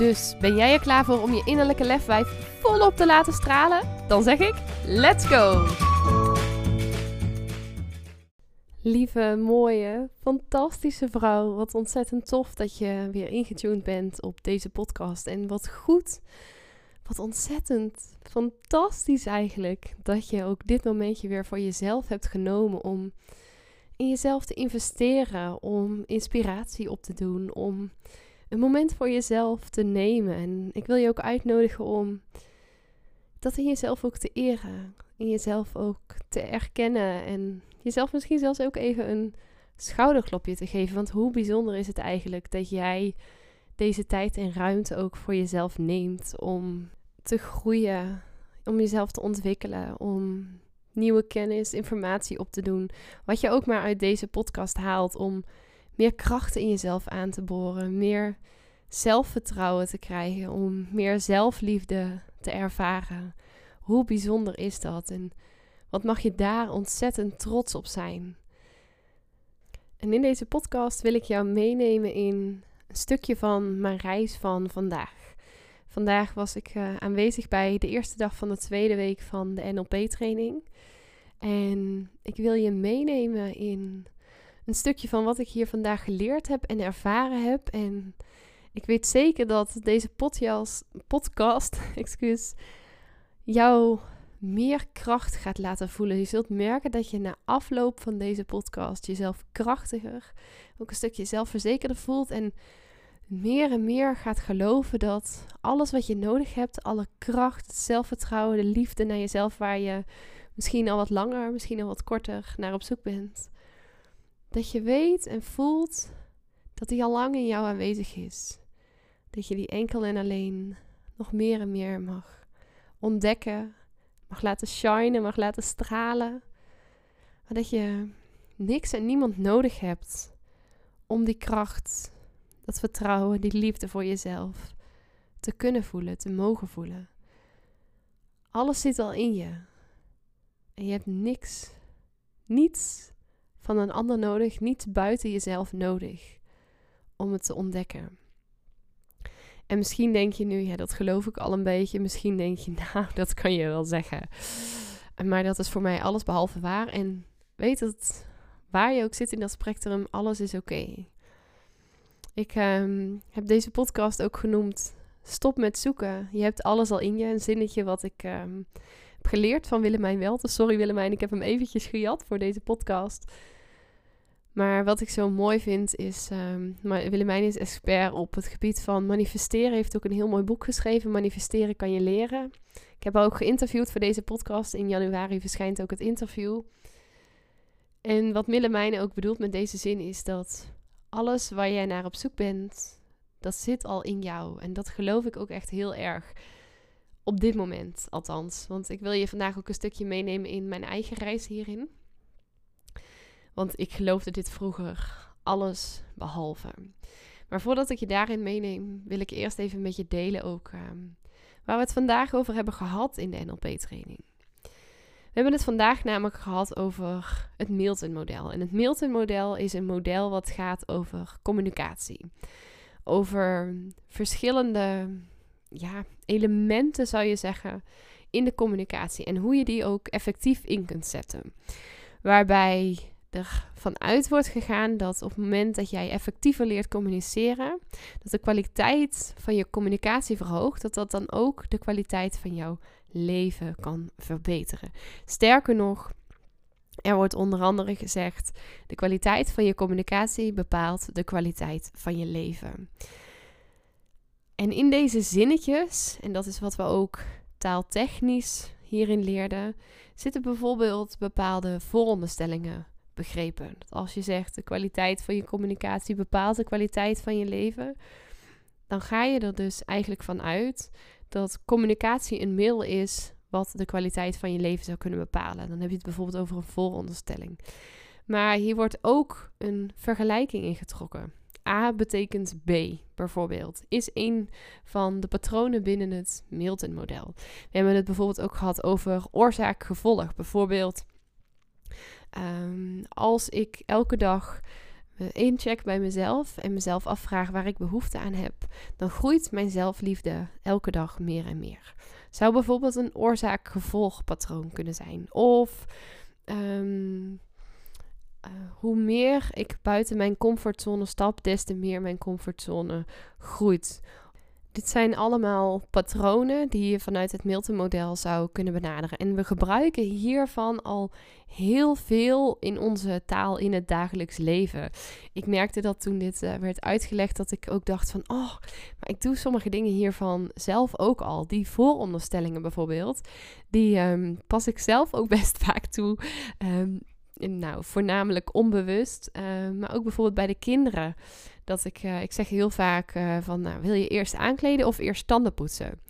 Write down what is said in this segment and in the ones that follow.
Dus ben jij er klaar voor om je innerlijke lefwijf volop te laten stralen? Dan zeg ik: let's go! Lieve, mooie, fantastische vrouw. Wat ontzettend tof dat je weer ingetuned bent op deze podcast. En wat goed, wat ontzettend fantastisch eigenlijk dat je ook dit momentje weer voor jezelf hebt genomen om in jezelf te investeren, om inspiratie op te doen, om een moment voor jezelf te nemen. En ik wil je ook uitnodigen om dat in jezelf ook te eren, in jezelf ook te erkennen en jezelf misschien zelfs ook even een schouderklopje te geven. Want hoe bijzonder is het eigenlijk dat jij deze tijd en ruimte ook voor jezelf neemt om te groeien, om jezelf te ontwikkelen, om nieuwe kennis, informatie op te doen. Wat je ook maar uit deze podcast haalt om meer krachten in jezelf aan te boren, meer zelfvertrouwen te krijgen, om meer zelfliefde te ervaren. Hoe bijzonder is dat en wat mag je daar ontzettend trots op zijn? En in deze podcast wil ik jou meenemen in een stukje van mijn reis van vandaag. Vandaag was ik uh, aanwezig bij de eerste dag van de tweede week van de NLP-training. En ik wil je meenemen in een stukje van wat ik hier vandaag geleerd heb en ervaren heb. En ik weet zeker dat deze podcast, podcast jou meer kracht gaat laten voelen. Je zult merken dat je na afloop van deze podcast jezelf krachtiger, ook een stukje zelfverzekerder voelt en meer en meer gaat geloven dat alles wat je nodig hebt, alle kracht, het zelfvertrouwen, de liefde naar jezelf, waar je misschien al wat langer, misschien al wat korter naar op zoek bent, dat je weet en voelt dat die al lang in jou aanwezig is. Dat je die enkel en alleen nog meer en meer mag ontdekken, mag laten shinen, mag laten stralen. Maar dat je niks en niemand nodig hebt om die kracht, dat vertrouwen, die liefde voor jezelf te kunnen voelen, te mogen voelen. Alles zit al in je. En je hebt niks, niets van een ander nodig, niets buiten jezelf nodig om het te ontdekken. En misschien denk je nu, ja, dat geloof ik al een beetje. Misschien denk je, nou, dat kan je wel zeggen. Maar dat is voor mij alles behalve waar. En weet dat waar je ook zit in dat spectrum, alles is oké. Ik ehm, heb deze podcast ook genoemd Stop met zoeken. Je hebt alles al in je. Een zinnetje wat ik ehm, heb geleerd van Willemijn Welte. Sorry Willemijn, ik heb hem eventjes gejat voor deze podcast. Maar wat ik zo mooi vind is, um, is expert op het gebied van manifesteren. Heeft ook een heel mooi boek geschreven, Manifesteren kan je leren. Ik heb haar ook geïnterviewd voor deze podcast. In januari verschijnt ook het interview. En wat Willemijn ook bedoelt met deze zin is dat alles waar jij naar op zoek bent, dat zit al in jou. En dat geloof ik ook echt heel erg. Op dit moment althans. Want ik wil je vandaag ook een stukje meenemen in mijn eigen reis hierin. Want ik geloofde dit vroeger alles behalve. Maar voordat ik je daarin meeneem, wil ik eerst even met je delen ook ehm, waar we het vandaag over hebben gehad in de NLP-training. We hebben het vandaag namelijk gehad over het Milton-model. En het Milton-model is een model wat gaat over communicatie. Over verschillende ja, elementen, zou je zeggen, in de communicatie. En hoe je die ook effectief in kunt zetten. Waarbij ervan uit wordt gegaan dat op het moment dat jij effectiever leert communiceren, dat de kwaliteit van je communicatie verhoogt, dat dat dan ook de kwaliteit van jouw leven kan verbeteren. Sterker nog, er wordt onder andere gezegd: de kwaliteit van je communicatie bepaalt de kwaliteit van je leven. En in deze zinnetjes, en dat is wat we ook taaltechnisch hierin leerden, zitten bijvoorbeeld bepaalde vooronderstellingen begrepen. Dat als je zegt de kwaliteit van je communicatie bepaalt de kwaliteit van je leven, dan ga je er dus eigenlijk van uit dat communicatie een middel is wat de kwaliteit van je leven zou kunnen bepalen. Dan heb je het bijvoorbeeld over een vooronderstelling. Maar hier wordt ook een vergelijking ingetrokken. A betekent B, bijvoorbeeld, is een van de patronen binnen het Milton-model. We hebben het bijvoorbeeld ook gehad over oorzaak-gevolg. Bijvoorbeeld, ehm, als ik elke dag incheck bij mezelf en mezelf afvraag waar ik behoefte aan heb, dan groeit mijn zelfliefde elke dag meer en meer. Zou bijvoorbeeld een oorzaak-gevolg patroon kunnen zijn. Of ehm, eh, hoe meer ik buiten mijn comfortzone stap, des te meer mijn comfortzone groeit. Dit zijn allemaal patronen die je vanuit het Milton-model zou kunnen benaderen. En we gebruiken hiervan al heel veel in onze taal in het dagelijks leven. Ik merkte dat toen dit uh, werd uitgelegd, dat ik ook dacht van, oh, maar ik doe sommige dingen hiervan zelf ook al. Die vooronderstellingen bijvoorbeeld, die um, pas ik zelf ook best vaak toe. Um, nou, voornamelijk onbewust, uh, maar ook bijvoorbeeld bij de kinderen. Dat ik, uh, ik zeg heel vaak uh, van, nou, wil je eerst aankleden of eerst tanden poetsen?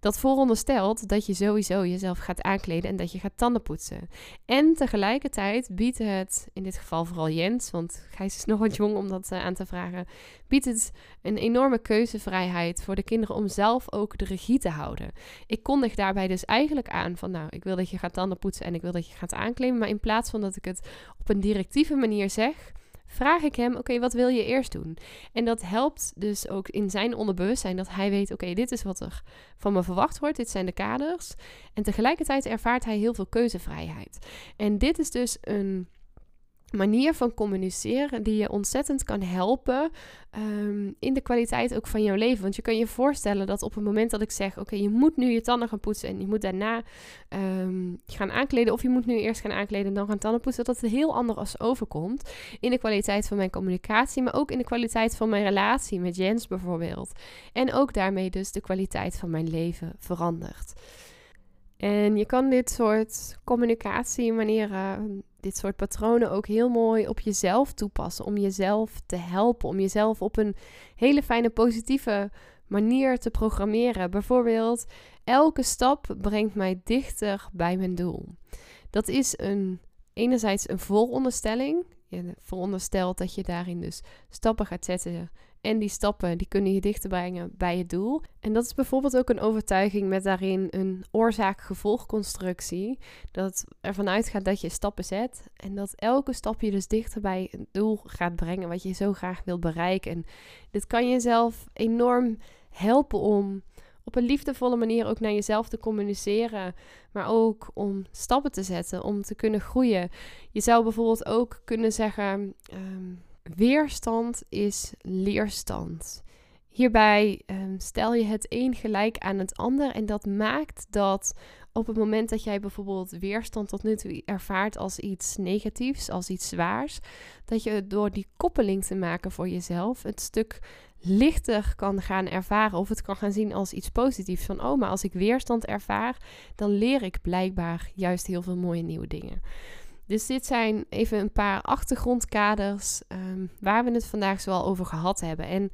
Dat vooronderstelt dat je sowieso jezelf gaat aankleden en dat je gaat tanden poetsen. En tegelijkertijd biedt het, in dit geval vooral Jens, want Gijs is nog wat jong om dat aan te vragen, biedt het een enorme keuzevrijheid voor de kinderen om zelf ook de regie te houden. Ik kondig daarbij dus eigenlijk aan van, nou, ik wil dat je gaat tanden poetsen en ik wil dat je gaat aankleden, maar in plaats van dat ik het op een directieve manier zeg, vraag ik hem: Oké, wat wil je eerst doen? En dat helpt dus ook in zijn onderbewustzijn dat hij weet: Oké, dit is wat er van me verwacht wordt, dit zijn de kaders. En tegelijkertijd ervaart hij heel veel keuzevrijheid. En dit is dus een manier van communiceren die je ontzettend kan helpen um, in de kwaliteit ook van jouw leven. Want je kan je voorstellen dat op het moment dat ik zeg: Oké, je moet nu je tanden gaan poetsen en je moet daarna um, gaan aankleden, of je moet nu eerst gaan aankleden en dan gaan tanden poetsen, dat het heel anders overkomt in de kwaliteit van mijn communicatie, maar ook in de kwaliteit van mijn relatie met Jens bijvoorbeeld. En ook daarmee dus de kwaliteit van mijn leven verandert. En je kan dit soort communicatiemanieren dit soort patronen ook heel mooi op jezelf toepassen. Om jezelf te helpen. Om jezelf op een hele fijne, positieve manier te programmeren. Bijvoorbeeld, elke stap brengt mij dichter bij mijn doel. Dat is een, enerzijds een vooronderstelling. Je veronderstelt dat je daarin dus stappen gaat zetten en die stappen die kunnen je dichter brengen bij je doel. En dat is bijvoorbeeld ook een overtuiging met daarin een oorzaak-gevolgconstructie. Dat ervan uitgaat dat je stappen zet en dat elke stap je dus dichter bij een doel gaat brengen wat je zo graag wilt bereiken. En dit kan jezelf enorm helpen om op een liefdevolle manier ook naar jezelf te communiceren, maar ook om stappen te zetten, om te kunnen groeien. Je zou bijvoorbeeld ook kunnen zeggen. Ehm, Weerstand is leerstand. Hierbij um, stel je het een gelijk aan het ander en dat maakt dat op het moment dat jij bijvoorbeeld weerstand tot nu toe ervaart als iets negatiefs, als iets zwaars, dat je door die koppeling te maken voor jezelf het stuk lichter kan gaan ervaren of het kan gaan zien als iets positiefs. Van oh, maar als ik weerstand ervaar, dan leer ik blijkbaar juist heel veel mooie nieuwe dingen. Dus dit zijn even een paar achtergrondkaders um, waar we het vandaag zoal over gehad hebben. En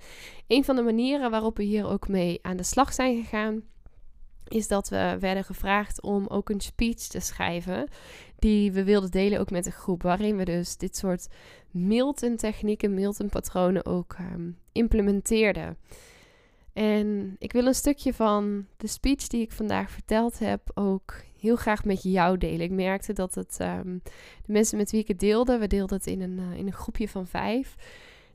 een van de manieren waarop we hier ook mee aan de slag zijn gegaan, is dat we werden gevraagd om ook een speech te schrijven. Die we wilden delen ook met de groep. Waarin we dus dit soort Milton-technieken, Milton-patronen ook um, implementeerden. En ik wil een stukje van de speech die ik vandaag verteld heb ook heel graag met jou delen. Ik merkte dat het um, de mensen met wie ik het deelde, we deelden het in een, uh, in een groepje van vijf,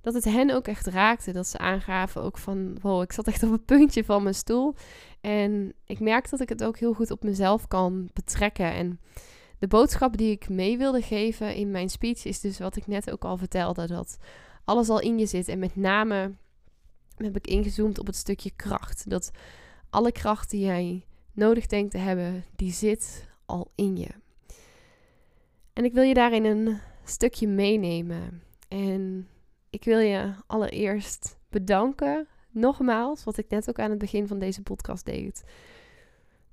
dat het hen ook echt raakte. Dat ze aangaven ook van, wow, ik zat echt op het puntje van mijn stoel. En ik merk dat ik het ook heel goed op mezelf kan betrekken. En de boodschap die ik mee wilde geven in mijn speech is dus wat ik net ook al vertelde, dat alles al in je zit. En met name heb ik ingezoomd op het stukje kracht. Dat alle kracht die jij nodig denkt te hebben, die zit al in je. En ik wil je daarin een stukje meenemen. En ik wil je allereerst bedanken, nogmaals, wat ik net ook aan het begin van deze podcast deed.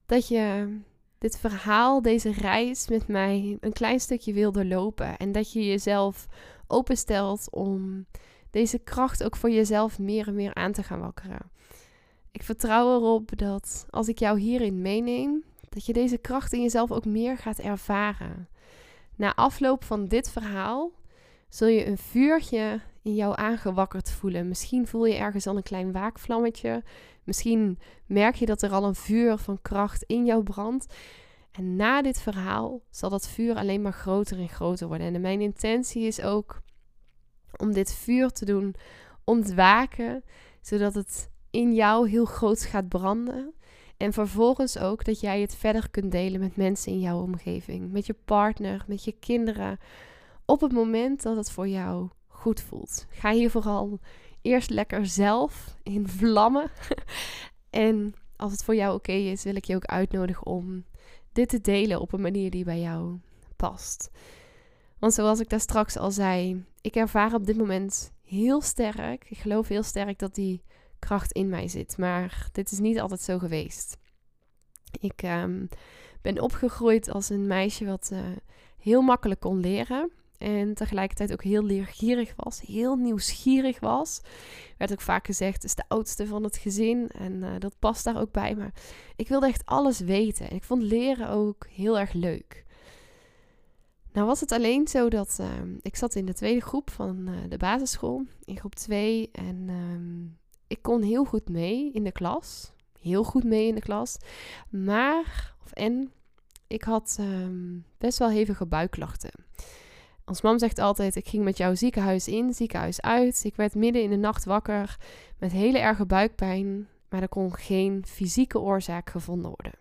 Dat je dit verhaal, deze reis met mij een klein stukje wilde lopen. En dat je jezelf openstelt om deze kracht ook voor jezelf meer en meer aan te gaan wakkeren. Ik vertrouw erop dat als ik jou hierin meeneem, dat je deze kracht in jezelf ook meer gaat ervaren. Na afloop van dit verhaal zul je een vuurtje in jou aangewakkerd voelen. Misschien voel je ergens al een klein waakvlammetje. Misschien merk je dat er al een vuur van kracht in jou brandt. En na dit verhaal zal dat vuur alleen maar groter en groter worden. En mijn intentie is ook om dit vuur te doen ontwaken, zodat het in jou heel groot gaat branden. En vervolgens ook dat jij het verder kunt delen met mensen in jouw omgeving, met je partner, met je kinderen. Op het moment dat het voor jou goed voelt. Ga hier vooral eerst lekker zelf in vlammen. en als het voor jou oké is, wil ik je ook uitnodigen om dit te delen op een manier die bij jou past. Want zoals ik daar straks al zei, ik ervaar op dit moment heel sterk. Ik geloof heel sterk dat die kracht in mij zit. Maar dit is niet altijd zo geweest. Ik um, ben opgegroeid als een meisje wat uh, heel makkelijk kon leren. En tegelijkertijd ook heel leergierig was, heel nieuwsgierig was. Werd ook vaak gezegd, is de oudste van het gezin. En uh, dat past daar ook bij. Maar ik wilde echt alles weten. En ik vond leren ook heel erg leuk. Nou was het alleen zo dat uh, ik zat in de tweede groep van uh, de basisschool, in groep 2. En um, ik kon heel goed mee in de klas. Heel goed mee in de klas. Maar, of en, ik had um, best wel hevige buikklachten. Ons mam zegt altijd: Ik ging met jou ziekenhuis in, ziekenhuis uit. Ik werd midden in de nacht wakker met hele erge buikpijn, maar er kon geen fysieke oorzaak gevonden worden.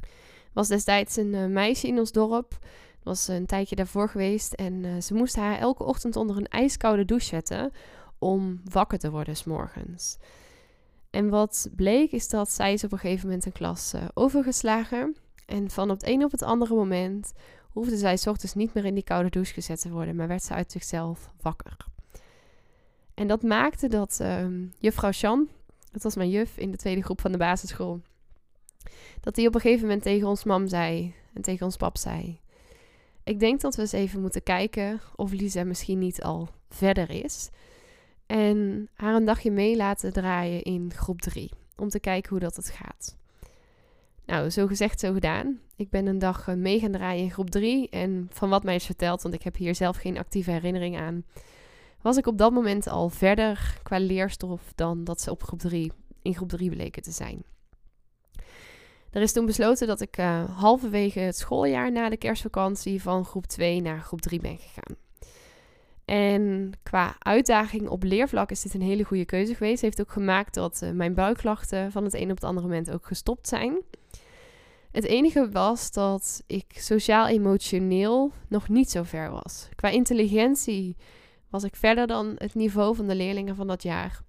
Er was destijds een uh, meisje in ons dorp. was een tijdje daarvoor geweest. En uh, ze moest haar elke ochtend onder een ijskoude douche zetten om wakker te worden s'morgens. En wat bleek is dat zij is op een gegeven moment een klas uh, overgeslagen. En van op het een op het andere moment hoefde zij s ochtends niet meer in die koude douche gezet te worden, maar werd ze uit zichzelf wakker. En dat maakte dat uh, juffrouw Chan, dat was mijn juf in de tweede groep van de basisschool, dat die op een gegeven moment tegen ons mam zei en tegen ons pap zei: Ik denk dat we eens even moeten kijken of Lisa misschien niet al verder is. En haar een dagje mee laten draaien in groep 3. Om te kijken hoe dat het gaat. Nou, zo gezegd, zo gedaan. Ik ben een dag eh, mee gaan draaien in groep 3. En van wat mij is verteld, want ik heb hier zelf geen actieve herinnering aan, was ik op dat moment al verder qua leerstof dan dat ze op groep 3, in groep 3 bleken te zijn. Er is toen besloten dat ik uh, halverwege het schooljaar na de kerstvakantie van groep 2 naar groep 3 ben gegaan. En qua uitdaging op leervlak is dit een hele goede keuze geweest. Heeft ook gemaakt dat uh, mijn buikklachten van het een op het andere moment ook gestopt zijn. Het enige was dat ik sociaal-emotioneel nog niet zo ver was. Qua intelligentie was ik verder dan het niveau van de leerlingen van dat jaar.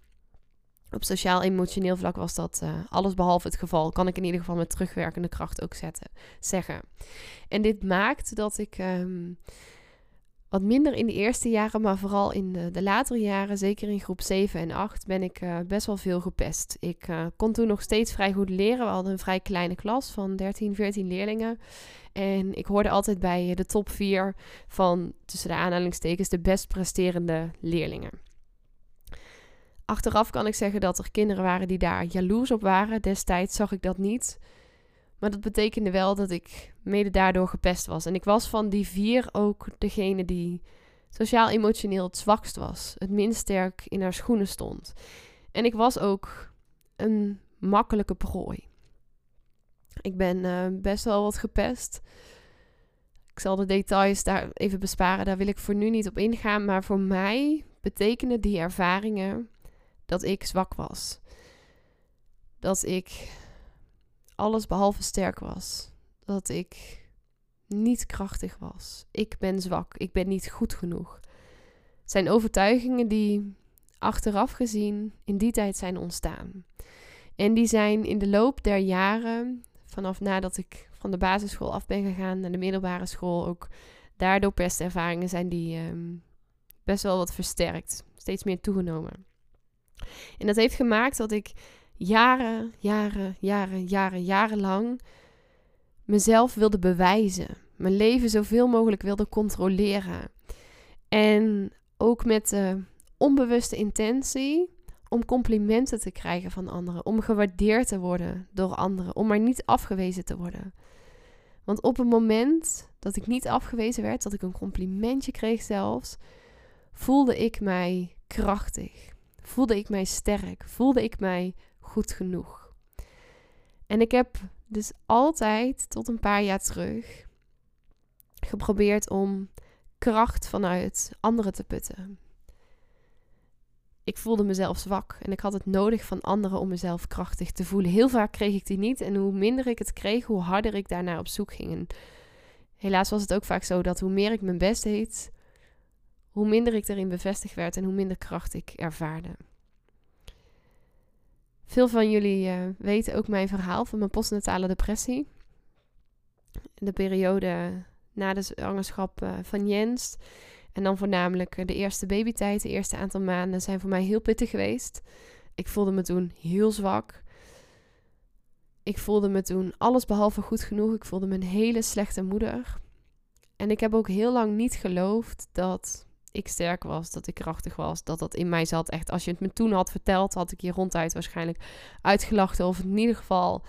Op sociaal-emotioneel vlak was dat uh, alles behalve het geval. Kan ik in ieder geval met terugwerkende kracht ook zetten, zeggen. En dit maakt dat ik um, wat minder in de eerste jaren, maar vooral in de, latere jaren, zeker in groep 7 en 8, ben ik uh, best wel veel gepest. Ik uh, kon toen nog steeds vrij goed leren. We hadden een vrij kleine klas van 13, 14 leerlingen. En ik hoorde altijd bij de top 4 van, tussen de aanhalingstekens, de best presterende leerlingen. Achteraf kan ik zeggen dat er kinderen waren die daar jaloers op waren. Destijds zag ik dat niet. Maar dat betekende wel dat ik mede daardoor gepest was. En ik was van die vier ook degene die sociaal-emotioneel het zwakst was. Het minst sterk in haar schoenen stond. En ik was ook een makkelijke prooi. Ik ben uh, best wel wat gepest. Ik zal de details daar even besparen. Daar wil ik voor nu niet op ingaan. Maar voor mij betekenen die ervaringen dat ik zwak was. Dat ik alles behalve sterk was. Dat ik niet krachtig was. Ik ben zwak. Ik ben niet goed genoeg. Het zijn overtuigingen die achteraf gezien in die tijd zijn ontstaan. En die zijn in de loop der jaren, vanaf nadat ik van de basisschool af ben gegaan naar de middelbare school, ook daardoor pestervaringen zijn die um, best wel wat versterkt. Steeds meer toegenomen. En dat heeft gemaakt dat ik jaren, jaren, jaren, jaren, jarenlang mezelf wilde bewijzen. Mijn leven zoveel mogelijk wilde controleren. En ook met de onbewuste intentie om complimenten te krijgen van anderen, om gewaardeerd te worden door anderen, om maar niet afgewezen te worden. Want op het moment dat ik niet afgewezen werd, dat ik een complimentje kreeg zelfs, voelde ik mij krachtig. Voelde ik mij sterk. Voelde ik mij goed genoeg. En ik heb dus altijd tot een paar jaar terug geprobeerd om kracht vanuit anderen te putten. Ik voelde mezelf zwak en ik had het nodig van anderen om mezelf krachtig te voelen. Heel vaak kreeg ik die niet en hoe minder ik het kreeg, hoe harder ik daarnaar op zoek ging. Helaas was het ook vaak zo dat hoe meer ik mijn best deed, hoe minder ik erin bevestigd werd en hoe minder kracht ik ervaarde. Veel van jullie uh, weten ook mijn verhaal van mijn postnatale depressie. De periode na de zwangerschap uh, van Jens. En dan voornamelijk eh, de eerste babytijd, de eerste aantal maanden zijn voor mij heel pittig geweest. Ik voelde me toen heel zwak. Ik voelde me toen alles behalve goed genoeg. Ik voelde me een hele slechte moeder. En ik heb ook heel lang niet geloofd dat ik sterk was, dat ik krachtig was, dat dat in mij zat. Echt, als je het me toen had verteld, had ik hier ronduit waarschijnlijk uitgelachen. Of in ieder geval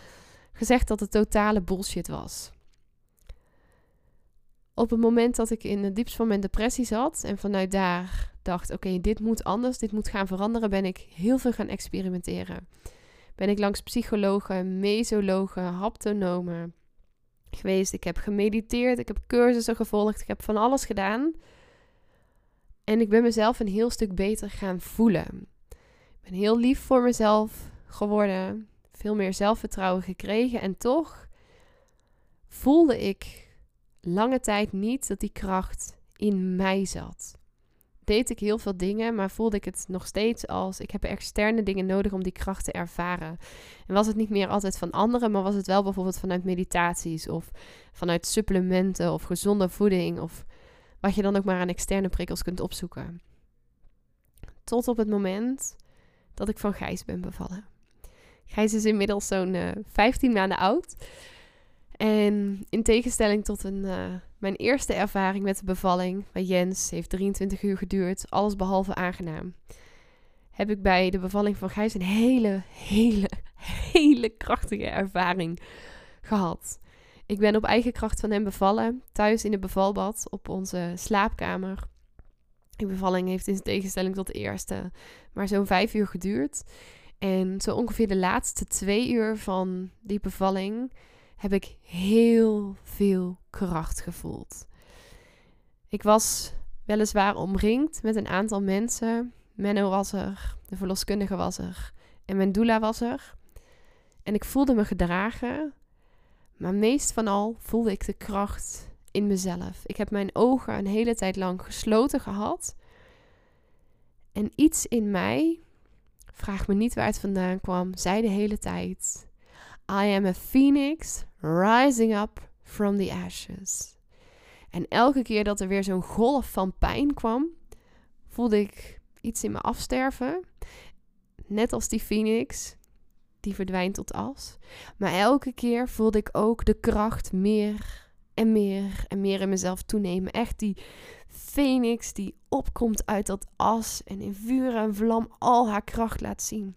gezegd dat het totale bullshit was. Op het moment dat ik in het diepst van mijn depressie zat en vanuit daar dacht: oké, dit moet anders, dit moet gaan veranderen, ben ik heel veel gaan experimenteren. Ben ik langs psychologen, mesologen, haptonomen geweest. Ik heb gemediteerd, ik heb cursussen gevolgd, ik heb van alles gedaan. En ik ben mezelf een heel stuk beter gaan voelen. Ik ben heel lief voor mezelf geworden, veel meer zelfvertrouwen gekregen en toch voelde ik lange tijd niet dat die kracht in mij zat. Deed ik heel veel dingen, maar voelde ik het nog steeds als ik heb externe dingen nodig om die kracht te ervaren. En was het niet meer altijd van anderen, maar was het wel bijvoorbeeld vanuit meditaties of vanuit supplementen of gezonde voeding of wat je dan ook maar aan externe prikkels kunt opzoeken. Tot op het moment dat ik van Gijs ben bevallen. Gijs is inmiddels zo'n uh, eh, 15 maanden oud. En in tegenstelling tot een, uh, mijn eerste ervaring met de bevalling bij Jens, heeft 23 uur geduurd, alles behalve aangenaam. Heb ik bij de bevalling van Gijs een hele, hele, hele krachtige ervaring gehad. Ik ben op eigen kracht van hem bevallen, thuis in het bevalbad op onze slaapkamer. Die bevalling heeft in tegenstelling tot de eerste maar zo'n vijf uur geduurd. En zo ongeveer de laatste twee uur van die bevalling heb ik heel veel kracht gevoeld. Ik was weliswaar omringd met een aantal mensen. Menno was er, de verloskundige was er en mijn doula was er. En ik voelde me gedragen maar meest van al voelde ik de kracht in mezelf. Ik heb mijn ogen een hele tijd lang gesloten gehad. En iets in mij, vraag me niet waar het vandaan kwam, zei de hele tijd: I am a phoenix rising up from the ashes. En elke keer dat er weer zo'n golf van pijn kwam, voelde ik iets in me afsterven. Net als die phoenix die verdwijnt tot as. Maar elke keer voelde ik ook de kracht meer en meer en meer in mezelf toenemen. Echt die phoenix die opkomt uit dat as en in vuur en vlam al haar kracht laat zien.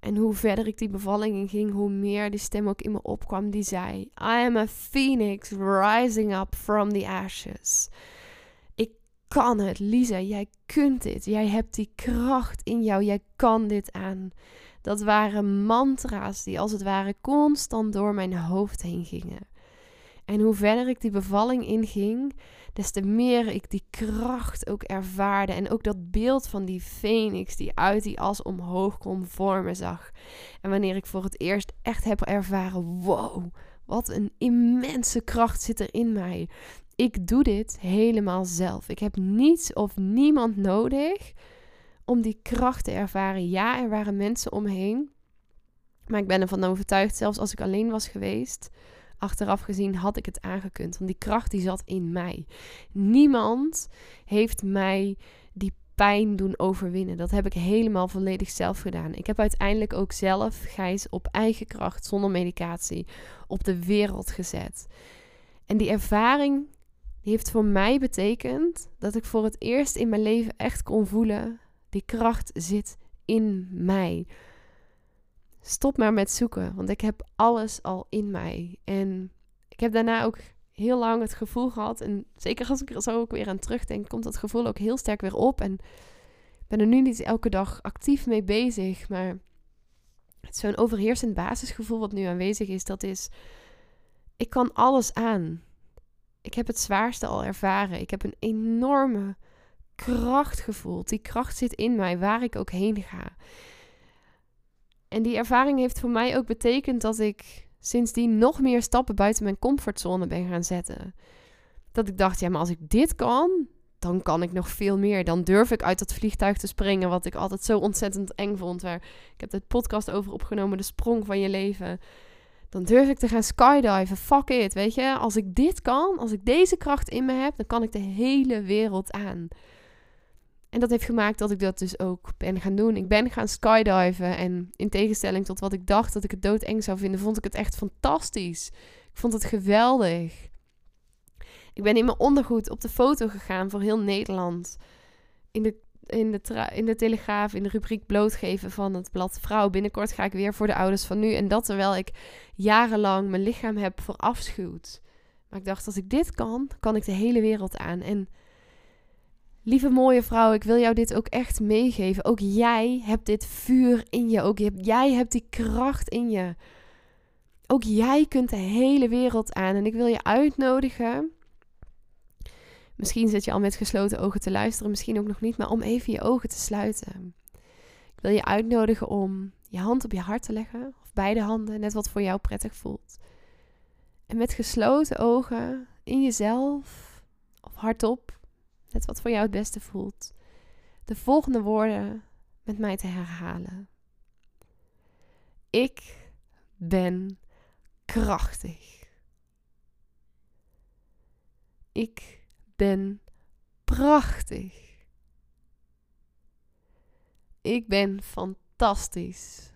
En hoe verder ik die bevalling in ging, hoe meer die stem ook in me opkwam die zei: I am a phoenix rising up from the ashes. Ik kan het, Lisa, jij kunt dit. Jij hebt die kracht in jou, jij kan dit aan. Dat waren mantra's die als het ware constant door mijn hoofd heen gingen. En hoe verder ik die bevalling inging, des te meer ik die kracht ook ervaarde. En ook dat beeld van die phoenix die uit die as omhoog kon vormen zag. En wanneer ik voor het eerst echt heb ervaren: wow, wat een immense kracht zit er in mij. Ik doe dit helemaal zelf. Ik heb niets of niemand nodig om die kracht te ervaren. Ja, er waren mensen omheen. Maar ik ben ervan overtuigd, zelfs als ik alleen was geweest, achteraf gezien had ik het aangekund. Want die kracht die zat in mij. Niemand heeft mij die pijn doen overwinnen. Dat heb ik helemaal volledig zelf gedaan. Ik heb uiteindelijk ook zelf Gijs op eigen kracht, zonder medicatie, op de wereld gezet. En die ervaring heeft voor mij betekend dat ik voor het eerst in mijn leven echt kon voelen die kracht zit in mij. Stop maar met zoeken, want ik heb alles al in mij. En ik heb daarna ook heel lang het gevoel gehad, en zeker als ik er zo ook weer aan terugdenk, komt dat gevoel ook heel sterk weer op. En ik ben er nu niet elke dag actief mee bezig, maar het zo'n overheersend basisgevoel wat nu aanwezig is, dat is, ik kan alles aan. Ik heb het zwaarste al ervaren. Ik heb een enorme kracht gevoeld. Die kracht zit in mij, waar ik ook heen ga. En die ervaring heeft voor mij ook betekend dat ik sindsdien nog meer stappen buiten mijn comfortzone ben gaan zetten. Dat ik dacht, ja, maar als ik dit kan, dan kan ik nog veel meer. Dan durf ik uit dat vliegtuig te springen, wat ik altijd zo ontzettend eng vond. Waar ik heb het podcast over opgenomen, de sprong van je leven. Dan durf ik te gaan skydiven. Fuck it, weet je. Als ik dit kan, als ik deze kracht in me heb, dan kan ik de hele wereld aan. En dat heeft gemaakt dat ik dat dus ook ben gaan doen. Ik ben gaan skydiven. En in tegenstelling tot wat ik dacht dat ik het doodeng zou vinden, vond ik het echt fantastisch. Ik vond het geweldig. Ik ben in mijn ondergoed op de foto gegaan voor heel Nederland. In de, in de, in de Telegraaf, in de rubriek blootgeven van het blad Vrouw. Binnenkort ga ik weer voor de ouders van nu. En dat terwijl ik jarenlang mijn lichaam heb verafschuwd. Maar ik dacht, als ik dit kan, kan ik de hele wereld aan. En lieve mooie vrouw, ik wil jou dit ook echt meegeven. Ook jij hebt dit vuur in je. Ook jij hebt die kracht in je. Ook jij kunt de hele wereld aan. En ik wil je uitnodigen Misschien zit je al met gesloten ogen te luisteren, misschien ook nog niet, maar om even je ogen te sluiten. Ik wil je uitnodigen om je hand op je hart te leggen, of beide handen, net wat voor jou prettig voelt. En met gesloten ogen in jezelf, of hardop, net wat voor jou het beste voelt, de volgende woorden met mij te herhalen. Ik ben krachtig. Ik ben prachtig. Ik ben fantastisch.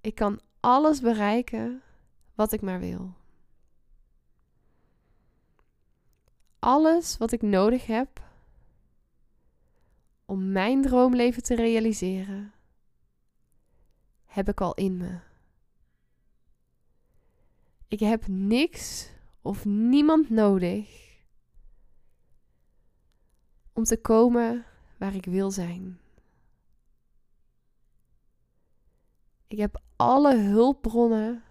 Ik kan alles bereiken wat ik maar wil. Alles wat ik nodig heb om mijn droomleven te realiseren, heb ik al in me. Ik heb niks of niemand nodig om te komen waar ik wil zijn. Ik heb alle hulpbronnen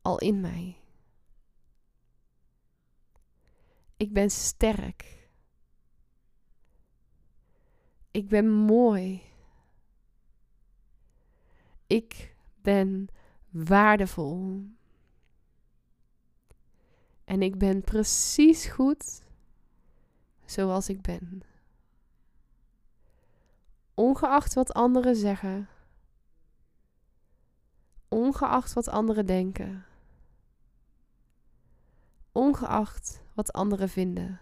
al in mij. Ik ben sterk. Ik ben mooi. Ik ben waardevol. En ik ben precies goed zoals ik ben. Ongeacht wat anderen zeggen. Ongeacht wat anderen denken. Ongeacht wat anderen vinden.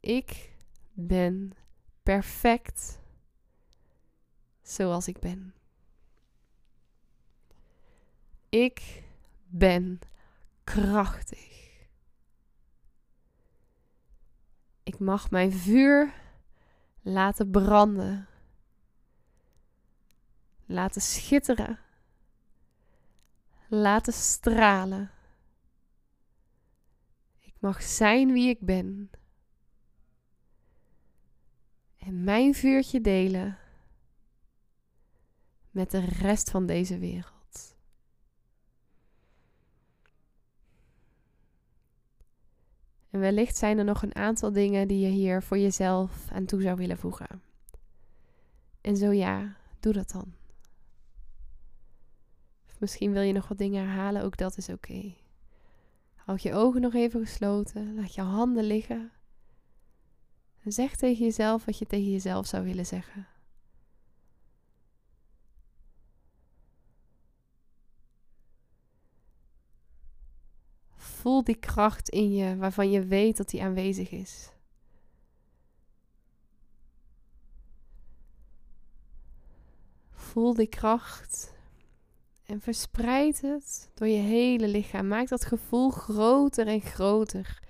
Ik ben perfect zoals ik ben. Ik ben krachtig. Ik mag mijn vuur laten branden, laten schitteren, laten stralen. Mag zijn wie ik ben en mijn vuurtje delen met de rest van deze wereld. En wellicht zijn er nog een aantal dingen die je hier voor jezelf aan toe zou willen voegen. En zo ja, doe dat dan. Misschien wil je nog wat dingen herhalen, ook dat is oké. Houd je ogen nog even gesloten, laat je handen liggen. En zeg tegen jezelf wat je tegen jezelf zou willen zeggen. Voel die kracht in je waarvan je weet dat die aanwezig is. Voel die kracht en verspreid het door je hele lichaam. Maak dat gevoel groter en groter.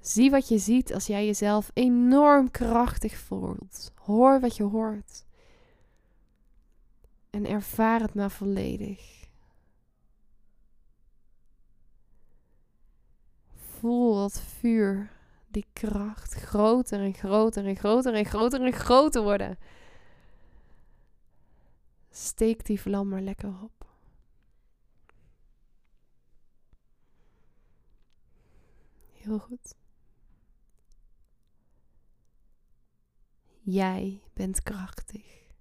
Zie wat je ziet als jij jezelf enorm krachtig voelt. Hoor wat je hoort. En ervaar het maar volledig. Voel dat vuur, die kracht groter en groter en groter en groter en groter worden. Steek die vlam maar lekker op. Heel goed. Jij bent krachtig.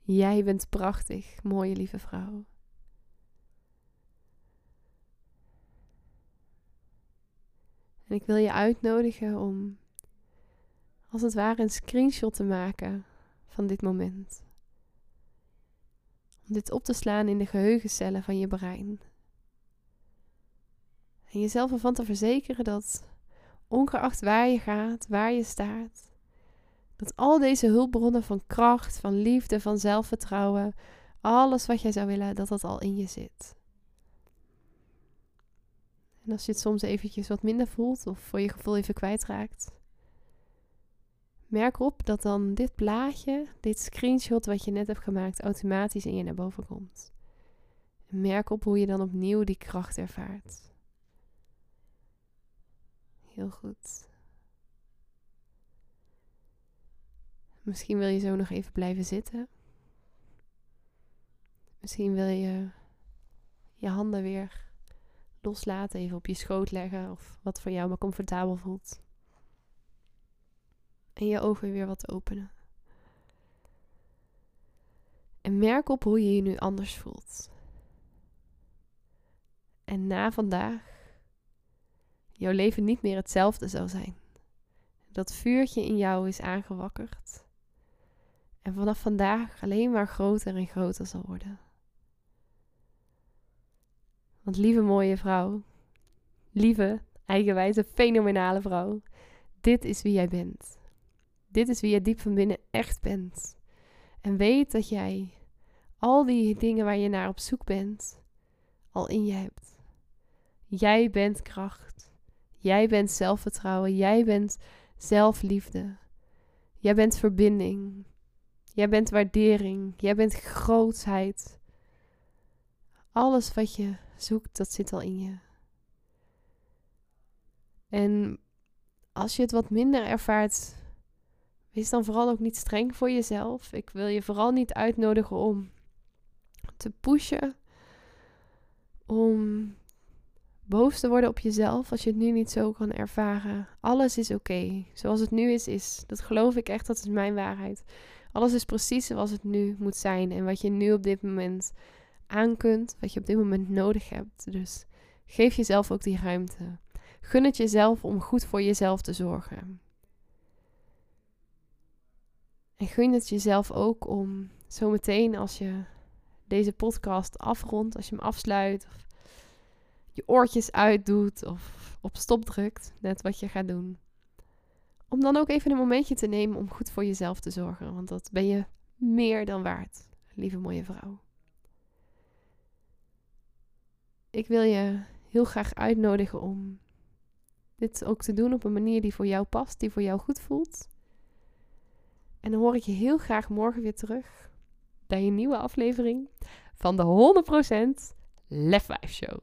Jij bent prachtig, mooie lieve vrouw. En ik wil je uitnodigen om als het ware een screenshot te maken van dit moment. Om dit op te slaan in de geheugencellen van je brein. En jezelf ervan te verzekeren dat, ongeacht waar je gaat, waar je staat, dat al deze hulpbronnen van kracht, van liefde, van zelfvertrouwen, alles wat jij zou willen, dat dat al in je zit. En als je het soms eventjes wat minder voelt of voor je gevoel even kwijtraakt, merk op dat dan dit plaatje, dit screenshot wat je net hebt gemaakt, automatisch in je naar boven komt. Merk op hoe je dan opnieuw die kracht ervaart. Heel goed. Misschien wil je zo nog even blijven zitten. Misschien wil je je handen weer loslaten, even op je schoot leggen of wat voor jou maar comfortabel voelt. En je ogen weer wat openen. En merk op hoe je je nu anders voelt. En na vandaag jouw leven niet meer hetzelfde zal zijn. Dat vuurtje in jou is aangewakkerd. En vanaf vandaag alleen maar groter en groter zal worden. Want lieve mooie vrouw, lieve, eigenwijze, fenomenale vrouw, dit is wie jij bent. Dit is wie je diep van binnen echt bent. En weet dat jij al die dingen waar je naar op zoek bent, al in je hebt. Jij bent kracht. Jij bent zelfvertrouwen. Jij bent zelfliefde. Jij bent verbinding. Jij bent waardering. Jij bent grootsheid. Alles wat je zoekt, dat zit al in je. En als je het wat minder ervaart, wees dan vooral ook niet streng voor jezelf. Ik wil je vooral niet uitnodigen om te pushen, om boos te worden op jezelf als je het nu niet zo kan ervaren. Alles is oké. Zoals het nu is, is. Dat geloof ik echt, dat is mijn waarheid. Alles is precies zoals het nu moet zijn en wat je nu op dit moment aan kunt, wat je op dit moment nodig hebt. Dus geef jezelf ook die ruimte. Gun het jezelf om goed voor jezelf te zorgen. En gun het jezelf ook om zometeen als je deze podcast afrondt, als je hem afsluit, of je oortjes uitdoet of op stop drukt, net wat je gaat doen. Om dan ook even een momentje te nemen om goed voor jezelf te zorgen, want dat ben je meer dan waard, lieve mooie vrouw. Ik wil je heel graag uitnodigen om dit ook te doen op een manier die voor jou past, die voor jou goed voelt. En dan hoor ik je heel graag morgen weer terug bij een nieuwe aflevering van de 100% Lef 5 Show.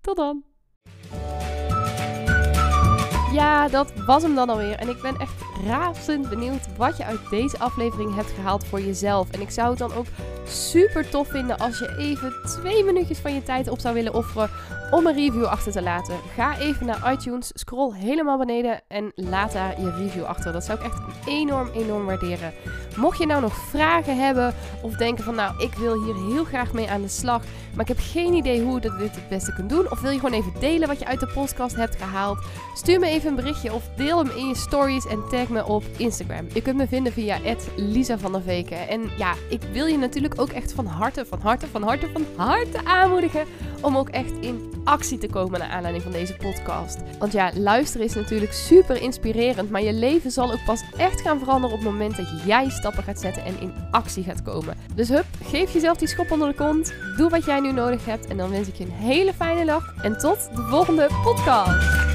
Tot dan! Ja, dat was hem dan alweer. En ik ben echt razend benieuwd wat je uit deze aflevering hebt gehaald voor jezelf. En ik zou het dan ook super tof vinden als je even twee minuutjes van je tijd op zou willen offeren om een review achter te laten. Ga even naar iTunes, scroll helemaal beneden en laat daar je review achter. Dat zou ik echt enorm, enorm waarderen. Mocht je nou nog vragen hebben of denken van nou, ik wil hier heel graag mee aan de slag, maar ik heb geen idee hoe je dit het beste kunt doen. Of wil je gewoon even delen wat je uit de podcast hebt gehaald? Stuur me even een berichtje of deel hem in je stories en tag me op Instagram. Je kunt me vinden via Lisa van der Veken. En ja, ik wil je natuurlijk ook echt van harte, van harte, van harte, van harte aanmoedigen om ook echt in actie te komen naar aanleiding van deze podcast. Want ja, luisteren is natuurlijk super inspirerend, maar je leven zal ook pas echt gaan veranderen op het moment dat jij stappen gaat zetten en in actie gaat komen. Dus hup, geef jezelf die schop onder de kont, doe wat jij nu nodig hebt en dan wens ik je een hele fijne dag en tot de volgende podcast.